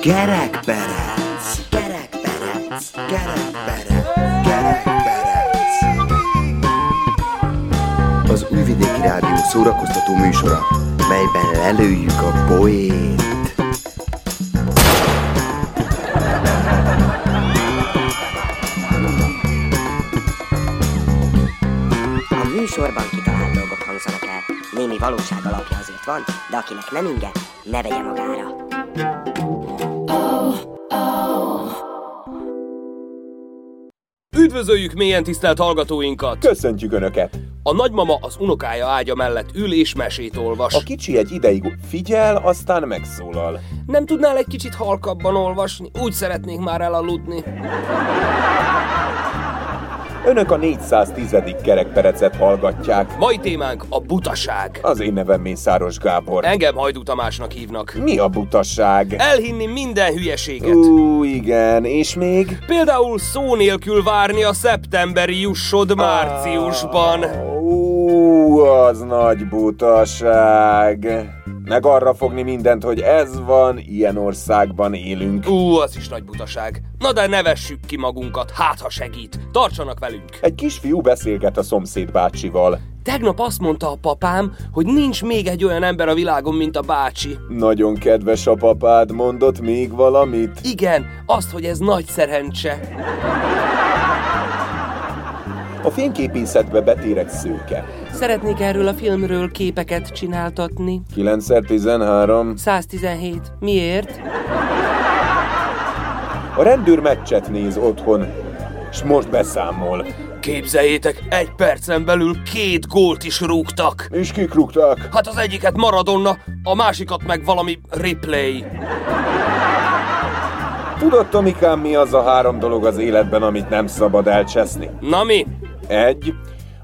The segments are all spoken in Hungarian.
Kerekperec, kerekperec, kerekperec, kerekperec. Az Újvidéki Rádió szórakoztató műsora, melyben lelőjük a poét. Némi valóság alapja azért van, de akinek nem inge, ne vegye magára. Üdvözöljük mélyen tisztelt hallgatóinkat! Köszöntjük Önöket! A nagymama az unokája ágya mellett ül és mesét olvas. A kicsi egy ideig figyel, aztán megszólal. Nem tudnál egy kicsit halkabban olvasni? Úgy szeretnék már elaludni. Önök a 410. kerekperecet hallgatják. Mai témánk a butaság. Az én nevem Mészáros Gábor. Engem Hajdú Tamásnak hívnak. Mi a butasság? Elhinni minden hülyeséget. Ú, igen, és még? Például szó nélkül várni a szeptemberi jussod márciusban. Ú, az nagy butaság. Meg arra fogni mindent, hogy ez van, ilyen országban élünk. Ú, az is nagy butaság. Na de nevessük ki magunkat, hát ha segít. Tartsanak velünk. Egy kisfiú beszélget a szomszéd bácsival. Tegnap azt mondta a papám, hogy nincs még egy olyan ember a világon, mint a bácsi. Nagyon kedves a papád, mondott még valamit? Igen, azt, hogy ez nagy szerencse. A fényképészetbe betér egy szőke. Szeretnék erről a filmről képeket csináltatni. 9x13. 117. Miért? A rendőr meccset néz otthon, és most beszámol. Képzeljétek, egy percen belül két gólt is rúgtak. És kik rúgták? Hát az egyiket Maradona, a másikat meg valami replay. Tudod, Tomikám, mi az a három dolog az életben, amit nem szabad elcseszni? Na mi? Egy,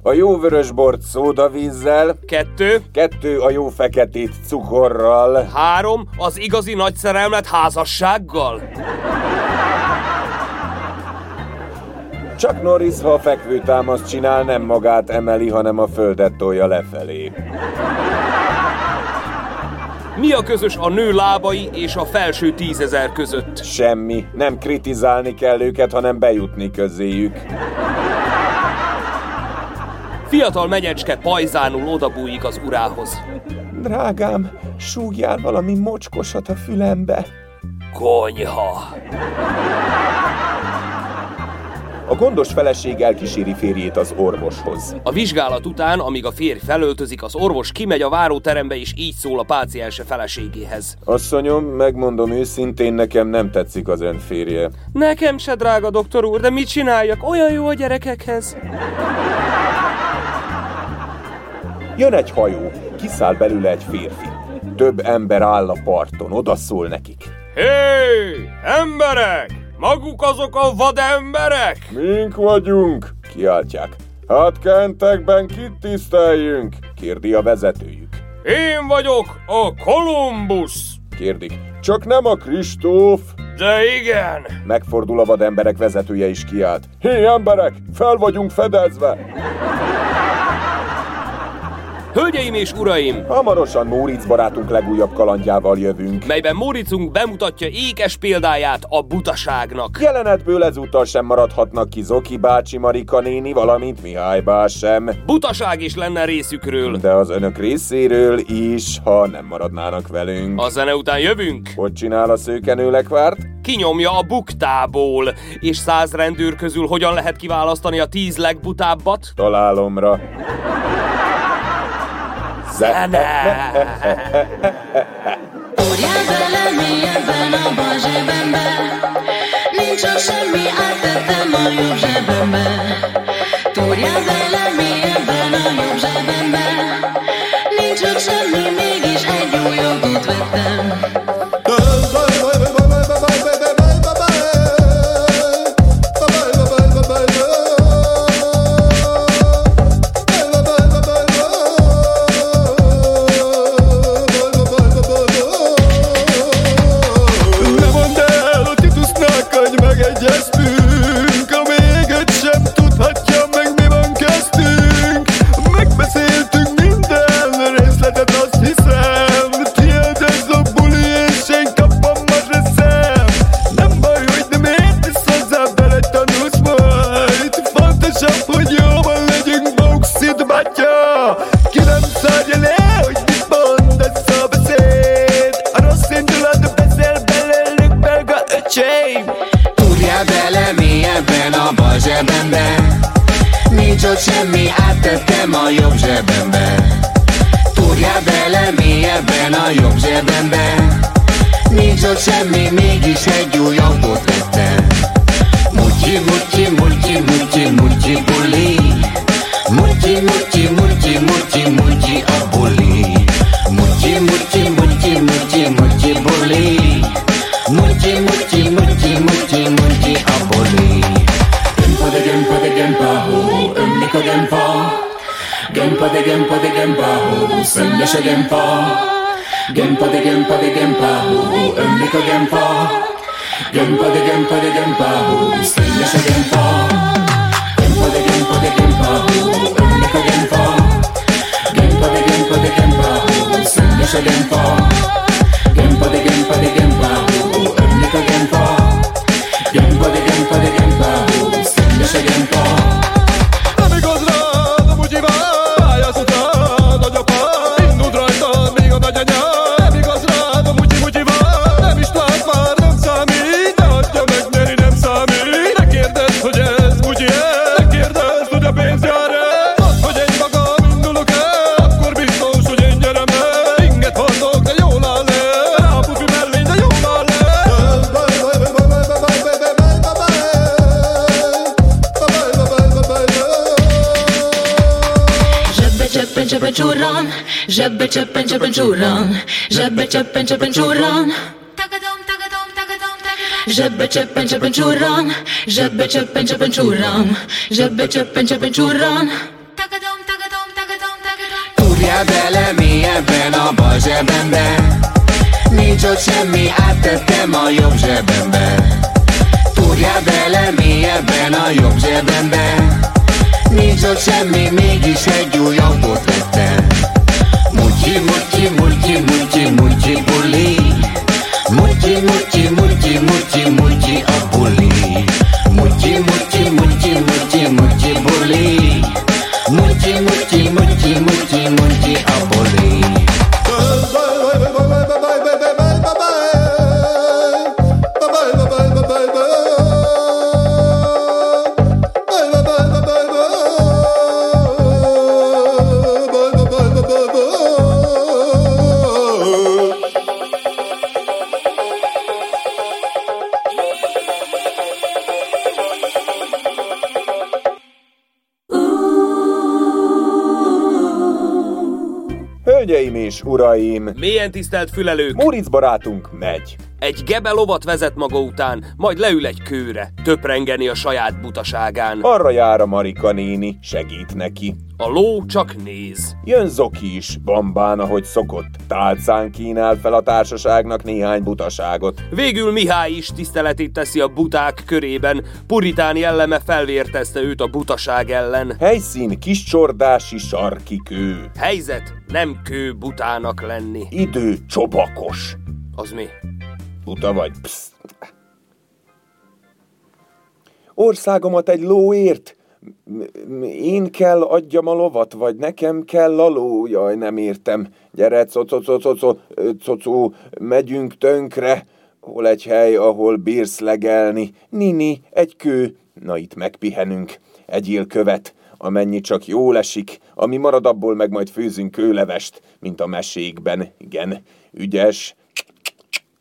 a jó vörösbort szódavízzel, Kettő. kettő, a jó feketét cukorral, Három. Az igazi nagy szerelmet házassággal. csak Norris, ha a fekvő támaszt csinál, nem magát emeli, hanem a földet tolja lefelé. Mi a közös a nő lábai és a felső tízezer között? Semmi, nem kritizálni kell őket, hanem bejutni közéjük. Fiatal menyecske pajzánul odabújik az urához. Drágám, súgjál valami mocskosat a fülembe. Konyha. A gondos feleség elkíséri férjét az orvoshoz. A vizsgálat után, amíg a férj felöltözik, az orvos kimegy a váróterembe és így szól a páciense feleségéhez. Asszonyom, megmondom őszintén, nekem nem tetszik az ön férje. Nekem se, drága doktor úr, de mit csináljak? Olyan jó a gyerekekhez. Jön egy hajó, kiszáll belőle egy férfi. Több ember áll a parton, odaszól nekik. Hé, emberek! Maguk azok a vademberek? Mink vagyunk, kiáltják. Hát kentekben kit tiszteljünk? kérdi a vezetőjük. Én vagyok a Kolumbusz. Kérdik. Csak nem a Kristóf? De igen. Megfordul a vademberek vezetője is kiált. Hé emberek, fel vagyunk fedezve! Hölgyeim és uraim, Hamarosan Móricz barátunk legújabb kalandjával jövünk. melyben Móricunk bemutatja ékes példáját a butaságnak. Jelenetből ezúttal sem maradhatnak ki Zoki bácsi, Marika néni, valamint Mihály bá sem. Butaság is lenne részükről. De az önök részéről is, ha nem maradnának velünk. A zene után jövünk, Hogy csinál a szőkenő lekvárt? kinyomja a buktából, és száz rendőr közül hogyan lehet kiválasztani a tíz legbutábbat? Találomra. Úrjál bele mélyebben a bal zsebembe Nincs ott semmi, áttettem a jobb zsebembe. Túrjál bele nincs ott semmi, mégis egy új autót vettem Mutyi, mutyi, mutyi, mutyi, mutyi buli Mutyi, mutyi, mutyi, mutyi, mutyi a buli Mutyi, mutyi, mutyi, mutyi, mutyi buli Mutyi, mutyi, mutyi, mutyi, mutyi a buli Gempa de gempa de gempa, hú, ömlik a gempa Gempa de gempa de gempa, hú, szönnyes gempa Gempa de gempa de gempa ho, ömlik a gempa. Gempa de gempa de gempa ho, szelles a gempa. Gempa de gempa de gempa ho, ömlik a gempa. Gempa de gempa de gempa ho, szelles a gempa. Gempa de gempa de gempa ho, ömlik a gempa. Gempa de gempa de gempa ho, szelles a gempa csurran, zsebbe cseppen cseppen csurran, zsebbe cseppen cseppen csurran. Zsebbe cseppen cseppen csurran, zsebbe cseppen cseppen csurran, zsebbe cseppen cseppen csurran. Túrjál bele mélyebben a bal zsebembe? Nincs ott semmi, áttettem a jobb zsebembe. Túrjál bele mélyebben a jobb zsebembe? Nincs ott semmi, mégis egy új autót vettem मुझे मुझे मुझे मुझे मुझे बोले मुझे मुझे मुझे मुझे मुझे अब uraim, Milyen tisztelt fülelők! Móricz barátunk megy. Egy gebe lovat vezet maga után, majd leül egy kőre, töprengeni a saját butaságán. Arra jár a Marika néni, segít neki. A ló csak néz. Jön Zoki is, bambán, ahogy szokott. Tálcán kínál fel a társaságnak néhány butaságot. Végül Mihály is tiszteletét teszi a buták körében, puritán jelleme felvértezte őt a butaság ellen. Helyszín kiscsordási sarki kő. Helyzet nem kő butának lenni. Idő csobakos. Az mi? Buta vagy? Psz. Országomat egy lóért? Én kell adjam a lovat, vagy nekem kell a ló? Jaj, nem értem. Gyere, cocó, megyünk tönkre. Hol egy hely, ahol bírsz legelni? Nini, egy kő. Na itt megpihenünk. Egyél követ, amennyi csak jól esik, ami marad abból meg majd főzünk kőlevest, mint a mesékben. Igen, ügyes,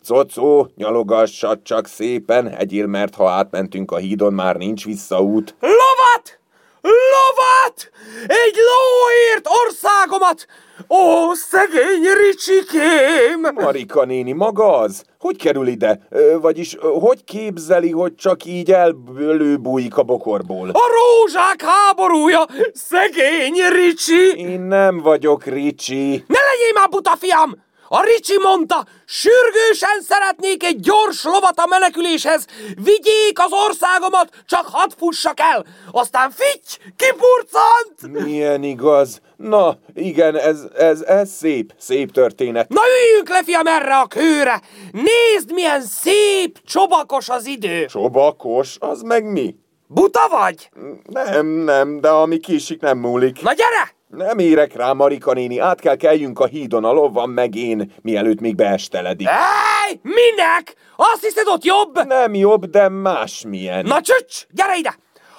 Cocó, nyalogassad csak szépen, egyél, mert ha átmentünk a hídon, már nincs visszaút. Lovat! Lovat! Egy lóért országomat! Ó, szegény Ricsikém! Marika néni, maga az? Hogy kerül ide? Ö, vagyis hogy képzeli, hogy csak így elbújik a bokorból? A rózsák háborúja! Szegény Ricsi! Én nem vagyok Ricsi. Ne legyél már buta, fiam! A Ricsi mondta, sürgősen szeretnék egy gyors lovat a meneküléshez, vigyék az országomat, csak hadd fussak el, aztán fitty, kipurcant! Milyen igaz? Na, igen, ez, ez, ez szép, szép történet. Na üljünk le, fiam, erre a kőre! Nézd, milyen szép, csobakos az idő! Csobakos, az meg mi? Buta vagy? Nem, nem, de ami kisik nem múlik. Na gyere! Nem érek rá, Marika néni, át kell keljünk a hídon, a lovam meg én, mielőtt még beesteledik. Ej, minek? Azt hiszed ott jobb? Nem jobb, de másmilyen. Na csücs, gyere ide!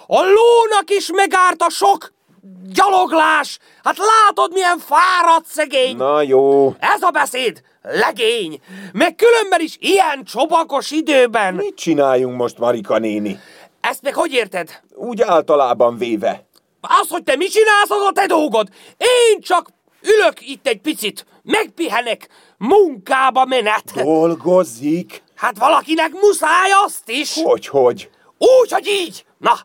A lónak is megárt a sok gyaloglás. Hát látod, milyen fáradt szegény. Na jó, Ez a beszéd, legény. Meg különben is ilyen csobakos időben. mit csináljunk most, Marika néni? Ezt meg hogy érted? Úgy általában véve. Az, hogy te mit csinálsz, az a te dolgod. Én csak ülök itt egy picit, megpihenek, munkába menet. Dolgozik? Hát valakinek muszáj azt is. Hogy, hogy? Úgy, hogy így. Na,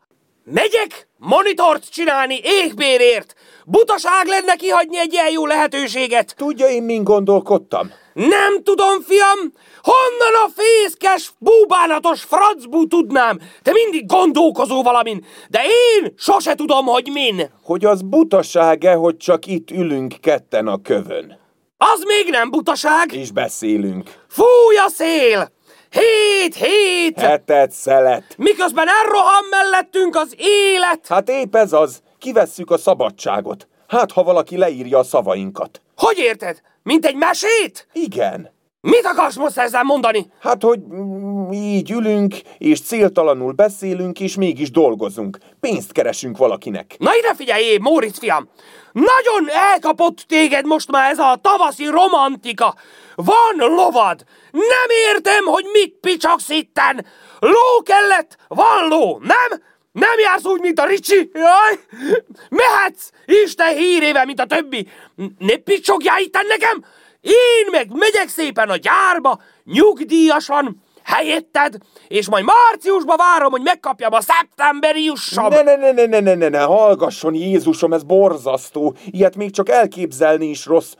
megyek monitort csinálni éhbérért. Butaság lenne kihagyni egy ilyen jó lehetőséget. Tudja, én min gondolkodtam? Nem tudom, fiam, honnan a fészkes, búbánatos francbú tudnám. Te mindig gondolkozó valamin, de én sose tudom, hogy min. Hogy az butaság-e, hogy csak itt ülünk ketten a kövön, Az még nem butaság. és beszélünk. Fúj a szél! Hét, hét! Hetet szelet. Miközben elroham mellettünk az élet! Hát épp ez az, kivesszük a szabadságot. Hát, ha valaki leírja a szavainkat. Hogy érted? Mint egy mesét? Igen. Mit akarsz most ezzel mondani? Hát, hogy így ülünk, és céltalanul beszélünk, és mégis dolgozunk. Pénzt keresünk valakinek. Na ide figyelj, Móricz fiam! Nagyon elkapott téged most már ez a tavaszi romantika. Van lovad. Nem értem, hogy mit picsaksz itten. Ló kellett, van ló, nem? Nem jársz úgy, mint a Ricsi? Jaj! Mehetsz, Isten hírével, mint a többi. Ne picsogjál itten nekem! Én meg megyek szépen a gyárba, nyugdíjasan, helyetted, és majd márciusban várom, hogy megkapjam a szeptemberi jussom. Ne, ne, ne, ne, ne, ne, ne, ne, hallgasson, Jézusom, ez borzasztó. Ilyet még csak elképzelni is rossz.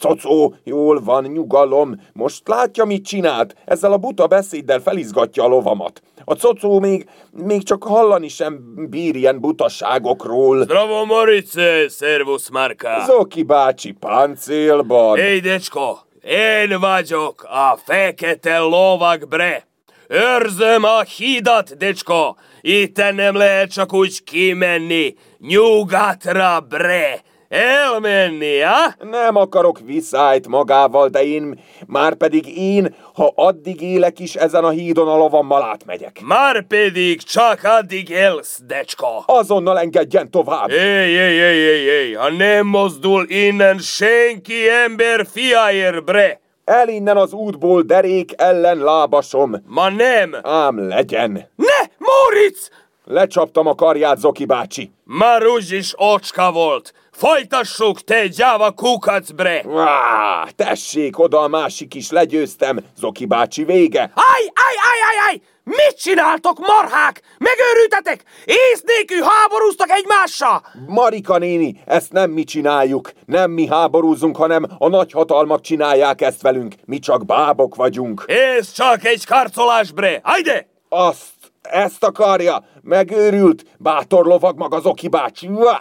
Cocó, jól van, nyugalom. Most látja, mit csinált? Ezzel a buta beszéddel felizgatja a lovamat. A cocó még, még csak hallani sem bír ilyen butaságokról. Bravo, Morice, szervusz, Marka. Zoki bácsi páncélban. Hey, decsko, én vagyok a fekete lovag bre. Őrzöm a hídat, decsko. Itten nem lehet csak úgy kimenni. Nyugatra, bre. Elmenni, ha? Nem akarok viszályt magával, de én, már pedig én, ha addig élek is ezen a hídon a lovammal átmegyek. Már pedig csak addig élsz, decska. Azonnal engedjen tovább. Éj, éj, éj, éj, éj, ha nem mozdul innen senki ember fiáért, bre. El innen az útból derék ellen lábasom. Ma nem. Ám legyen. Ne, Moritz! Lecsaptam a karját, Zoki bácsi. Már úgyis ocska volt. Folytassuk, te gyáva kukac, bre! Vá, tessék, oda a másik is legyőztem. Zoki bácsi vége. Aj, aj, aj, aj, aj! Mit csináltok, marhák? Megőrültetek? Ész nélkül háborúztak egymással? Marika néni, ezt nem mi csináljuk. Nem mi háborúzunk, hanem a nagyhatalmak csinálják ezt velünk. Mi csak bábok vagyunk. Ez csak egy karcolás, bre! Hajde! Azt, ezt akarja. Megőrült. Bátor lovag maga Zoki bácsi. Vá!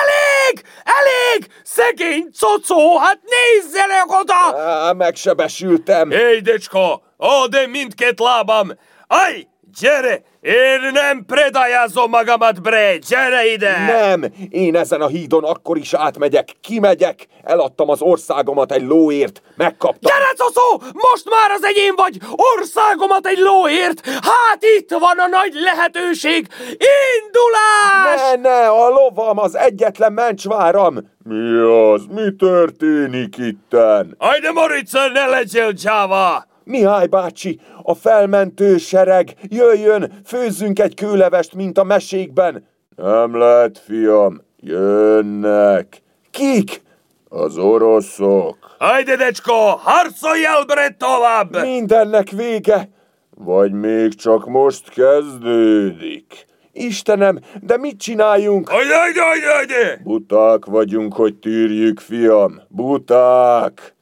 Elég! Elég! Szegény cocó, hát nézzenek oda! Á, megsebesültem. Hey, decska, ode mindkét lábam! Aj, gyere! Én nem predajázom magamat, bre! Gyere ide! Nem, én ezen a hídon akkor is átmegyek, kimegyek, eladtam az országomat egy lóért, megkaptam. Gyere, cocó! Most már az enyém vagy! Országomat egy lóért! Hát itt van a nagy lehetőség! Indulás! Ne, ne, a lovam az egyetlen mencsváram. Mi az? Mi történik itten? Ajde, Morica, ne legyél gyáva! Mihály bácsi, a felmentő sereg, jöjjön, főzzünk egy kőlevest, mint a mesékben. Nem lehet, fiam, jönnek. Kik? Az oroszok. Ajde, decsko, harcolj el, bre, tovább! Mindennek vége. Vagy még csak most kezdődik. Istenem, de mit csináljunk? Ajde, ajde, ajde! Buták vagyunk, hogy tűrjük, fiam. Buták.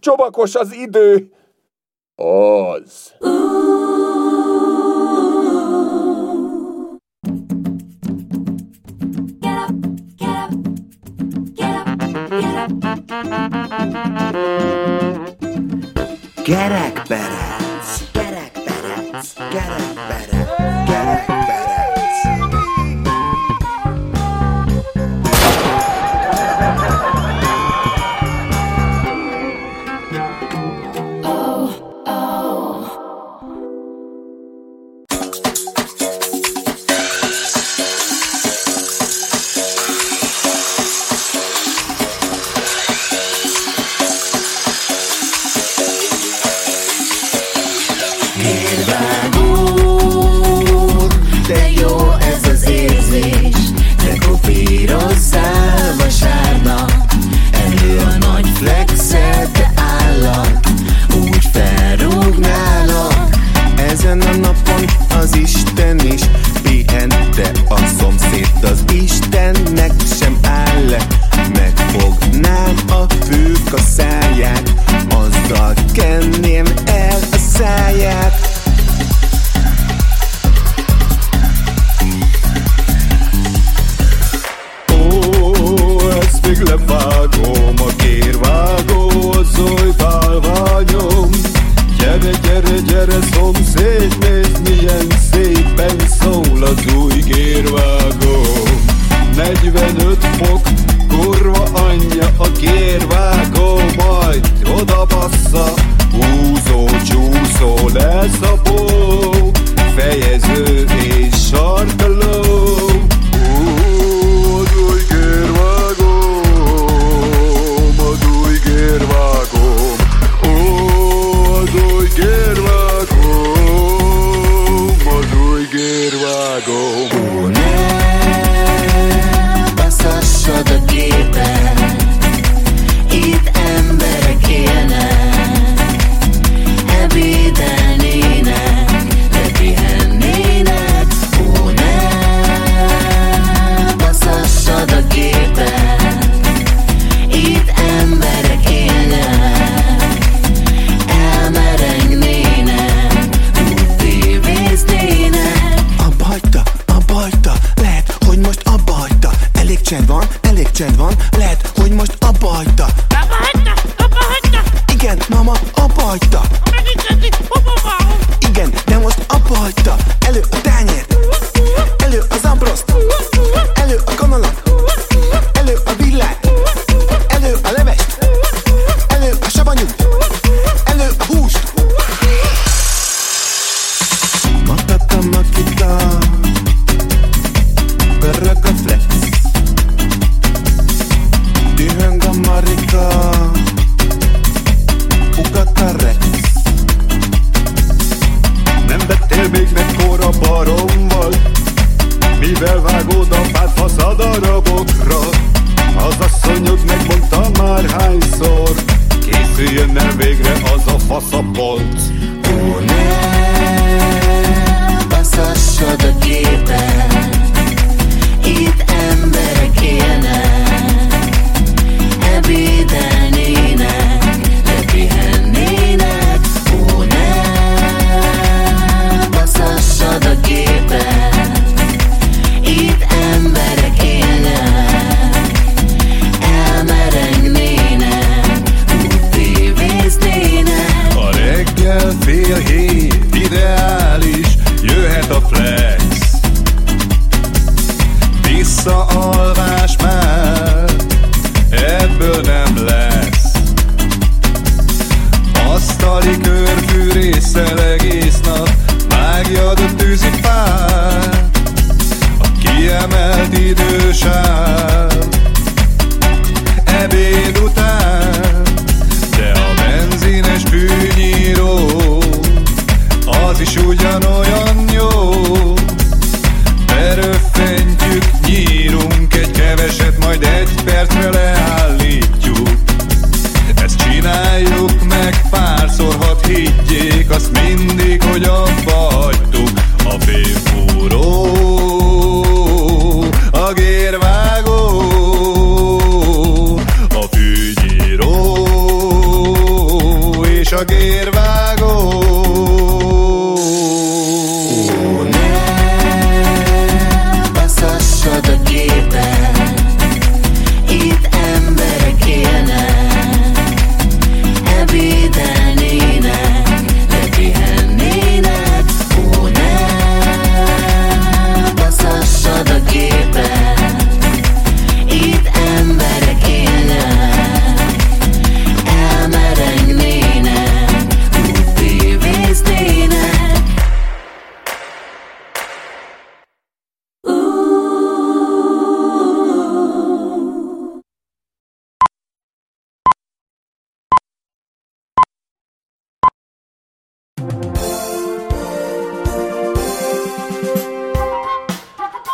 Csobakos az idő. Oz. Get up, get up, get up, get up. Get back, badass. Get back. Get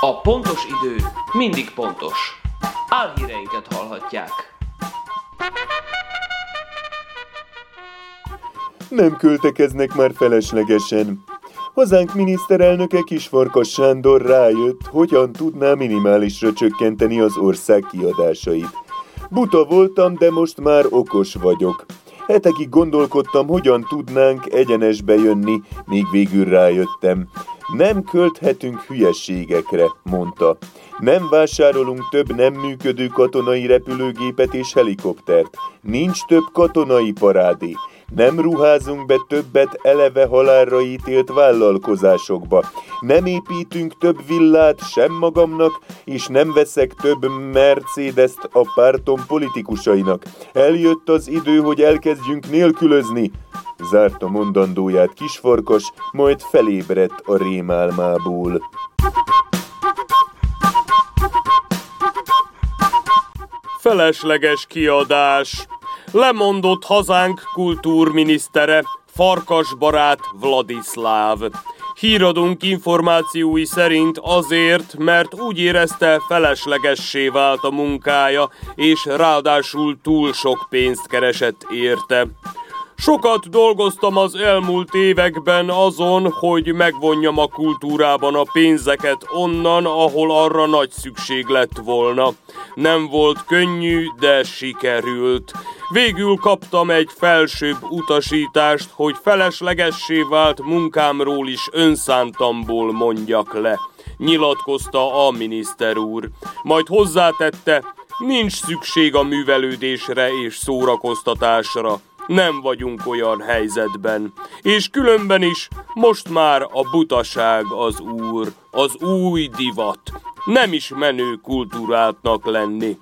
A pontos idő mindig pontos. Álhíreinket hallhatják. Nem költekeznek már feleslegesen. Hazánk miniszterelnöke Kisfarkas Sándor rájött, hogyan tudná minimálisra csökkenteni az ország kiadásait. Buta voltam, de most már okos vagyok. Hetekig gondolkodtam, hogyan tudnánk egyenesbe jönni, még végül rájöttem. Nem költhetünk hülyeségekre, mondta. Nem vásárolunk több nem működő katonai repülőgépet és helikoptert. Nincs több katonai parádé. Nem ruházunk be többet eleve halálra ítélt vállalkozásokba. Nem építünk több villát sem magamnak, és nem veszek több Mercedes-t a pártom politikusainak. Eljött az idő, hogy elkezdjünk nélkülözni. Zárta mondandóját kisfarkas, majd felébredt a rémálmából. Felesleges kiadás. Lemondott hazánk kultúrminisztere, Farkas barát Vladislav. Híradónk információi szerint azért, mert úgy érezte feleslegessé vált a munkája, és ráadásul túl sok pénzt keresett érte. Sokat dolgoztam az elmúlt években azon, hogy megvonjam a kultúrában a pénzeket onnan, ahol arra nagy szükség lett volna. Nem volt könnyű, de sikerült. Végül kaptam egy felsőbb utasítást, hogy feleslegessé vált munkámról is önszántamból mondjak le. Nyilatkozta a miniszter úr. Majd hozzátette, nincs szükség a művelődésre és szórakoztatásra nem vagyunk olyan helyzetben. És különben is most már a butaság az úr, az új divat. Nem is menő kultúráltnak lenni.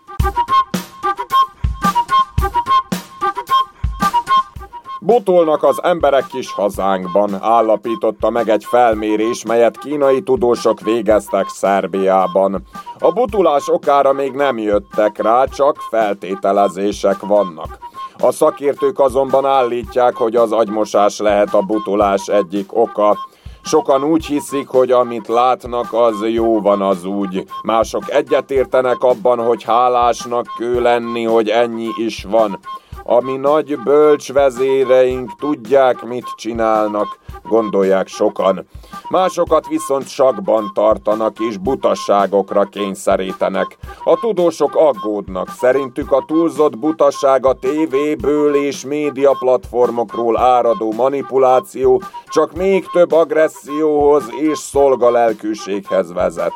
Butolnak az emberek kis hazánkban, állapította meg egy felmérés, melyet kínai tudósok végeztek Szerbiában. A butulás okára még nem jöttek rá, csak feltételezések vannak. A szakértők azonban állítják, hogy az agymosás lehet a butulás egyik oka. Sokan úgy hiszik, hogy amit látnak, az jó van az úgy. Mások egyetértenek abban, hogy hálásnak kő lenni, hogy ennyi is van. Ami nagy bölcs vezéreink tudják, mit csinálnak, gondolják sokan. Másokat viszont sakban tartanak és butasságokra kényszerítenek. A tudósok aggódnak, szerintük a túlzott butaság a tévéből és média platformokról áradó manipuláció csak még több agresszióhoz és szolgalelkűséghez vezet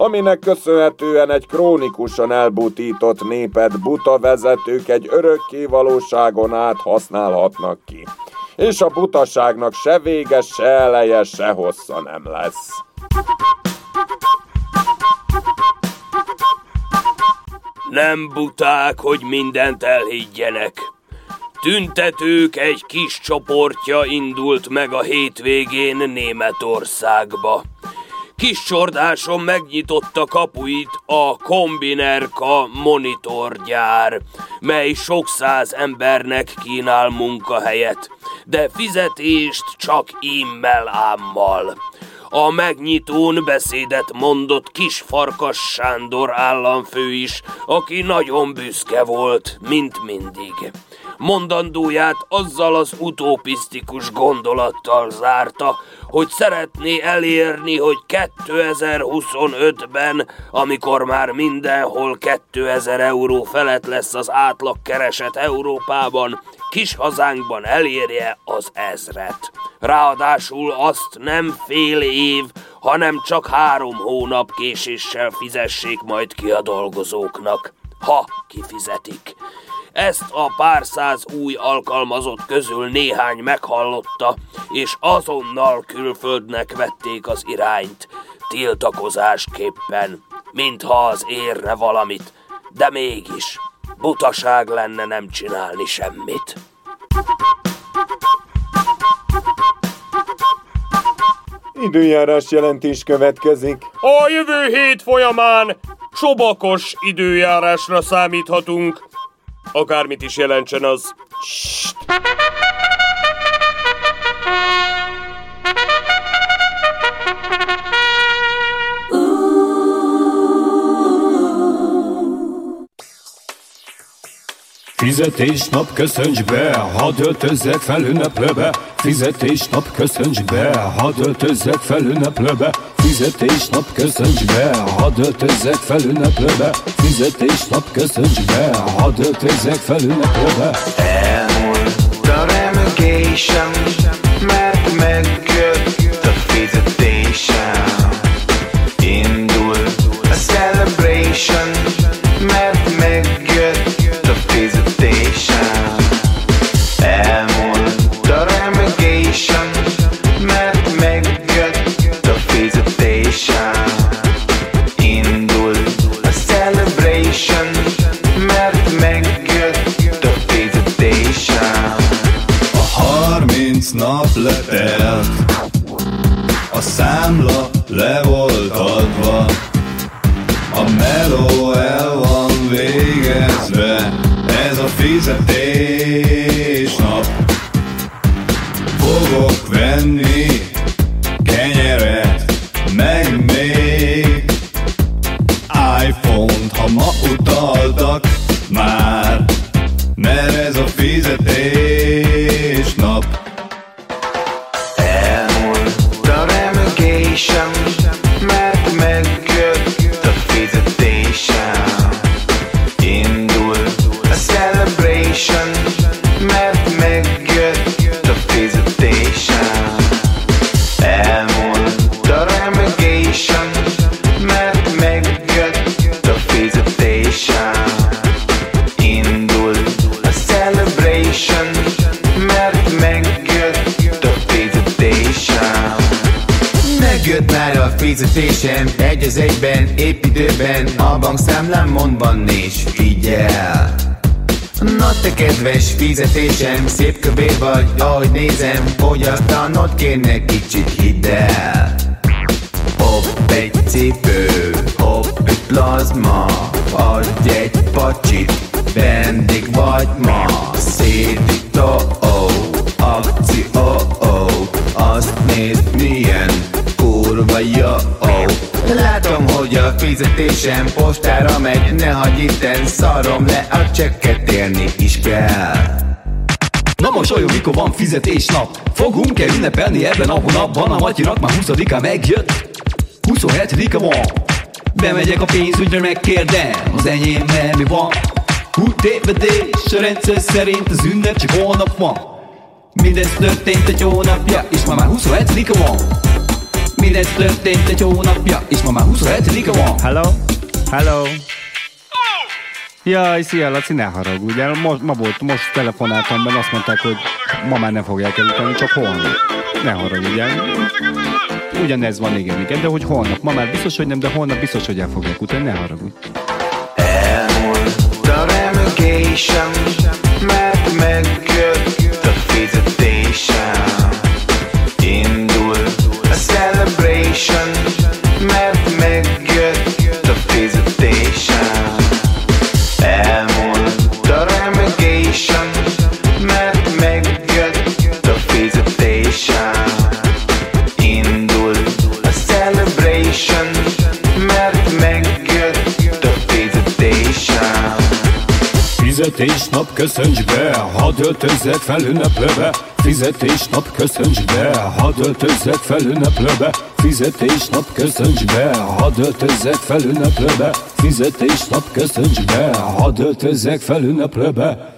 aminek köszönhetően egy krónikusan elbutított népet buta vezetők egy örökké valóságon át használhatnak ki. És a butaságnak se vége, se eleje, se hossza nem lesz. Nem buták, hogy mindent elhiggyenek. Tüntetők egy kis csoportja indult meg a hétvégén Németországba. Kis csordáson megnyitotta kapuit a Kombinerka monitorgyár, mely sok száz embernek kínál munkahelyet, de fizetést csak immel ámmal. A megnyitón beszédet mondott kis Farkas Sándor államfő is, aki nagyon büszke volt, mint mindig. Mondandóját azzal az utopisztikus gondolattal zárta, hogy szeretné elérni, hogy 2025-ben, amikor már mindenhol 2000 euró felett lesz az átlag kereset Európában, kis hazánkban elérje az ezret. Ráadásul azt nem fél év, hanem csak három hónap késéssel fizessék majd ki a dolgozóknak, ha kifizetik. Ezt a pár száz új alkalmazott közül néhány meghallotta, és azonnal külföldnek vették az irányt, tiltakozásképpen, mintha az érne valamit, de mégis butaság lenne nem csinálni semmit. Időjárás jelentés következik. A jövő hét folyamán sobakos időjárásra számíthatunk. Akármit is jelentsen az. Fizetésnap köszönts be, hadd öltözzek fel ünneplőbe. Fizetésnap köszönts be, hadd öltözzek fel ünneplőbe. Fizetésnap köszönts be, hadd öltözzek fel ünneplőbe. Fizetésnap köszönts be, hadd öltözzek fel ünneplőbe. Elmúlt a remegésem, van és figyel. Na te kedves fizetésem Szép kövér vagy, ahogy nézem Fogyasztanod kéne kicsit hidd el Hopp egy cipő, hopp egy plazma Adj egy pacsit, vendég vagy ma. Szédító, oh, akció, oh, azt nézd milyen kurva jó oh. Látom, hogy a fizetésem postára megy. Ne hagyj itten, szarom le a csekket élni is kell. Na mosolyog, mikor van fizetésnap Fogunk-e ünnepelni ebben a hónapban? A Matyinak már 20-a megjött. 27-a van Bemegyek a pénzügyre, megkérdem. Az enyémmel mi van? Hú, tévedés, a rendszer szerint az ünnep csak holnap van Mindez történt egy hónapja, és ma már 27-a van Mindez történt egy hónapja, és ma már 27-a van Hello? Hello? Jaj, szia Laci, ne haragudj el. Most, ma volt, most telefonáltam, mert azt mondták, hogy ma már nem fogják elütni, csak holnap. Ne haragudj el. Ugyanez van, igen, igen, de hogy holnap. Ma már biztos, hogy nem, de holnap biztos, hogy el fogják utáni, ne haragudj. Elmúlt a remegésem, mert megjött köszönts be, hadd öltözzek fel ünneplőbe. Fizetésnap köszönts be, hadd öltözzek fel ünneplőbe. Fizetésnap köszönts be, hadd öltözzek fel ünneplőbe. Fizetésnap köszönts be, hadd öltözzek fel ünneplőbe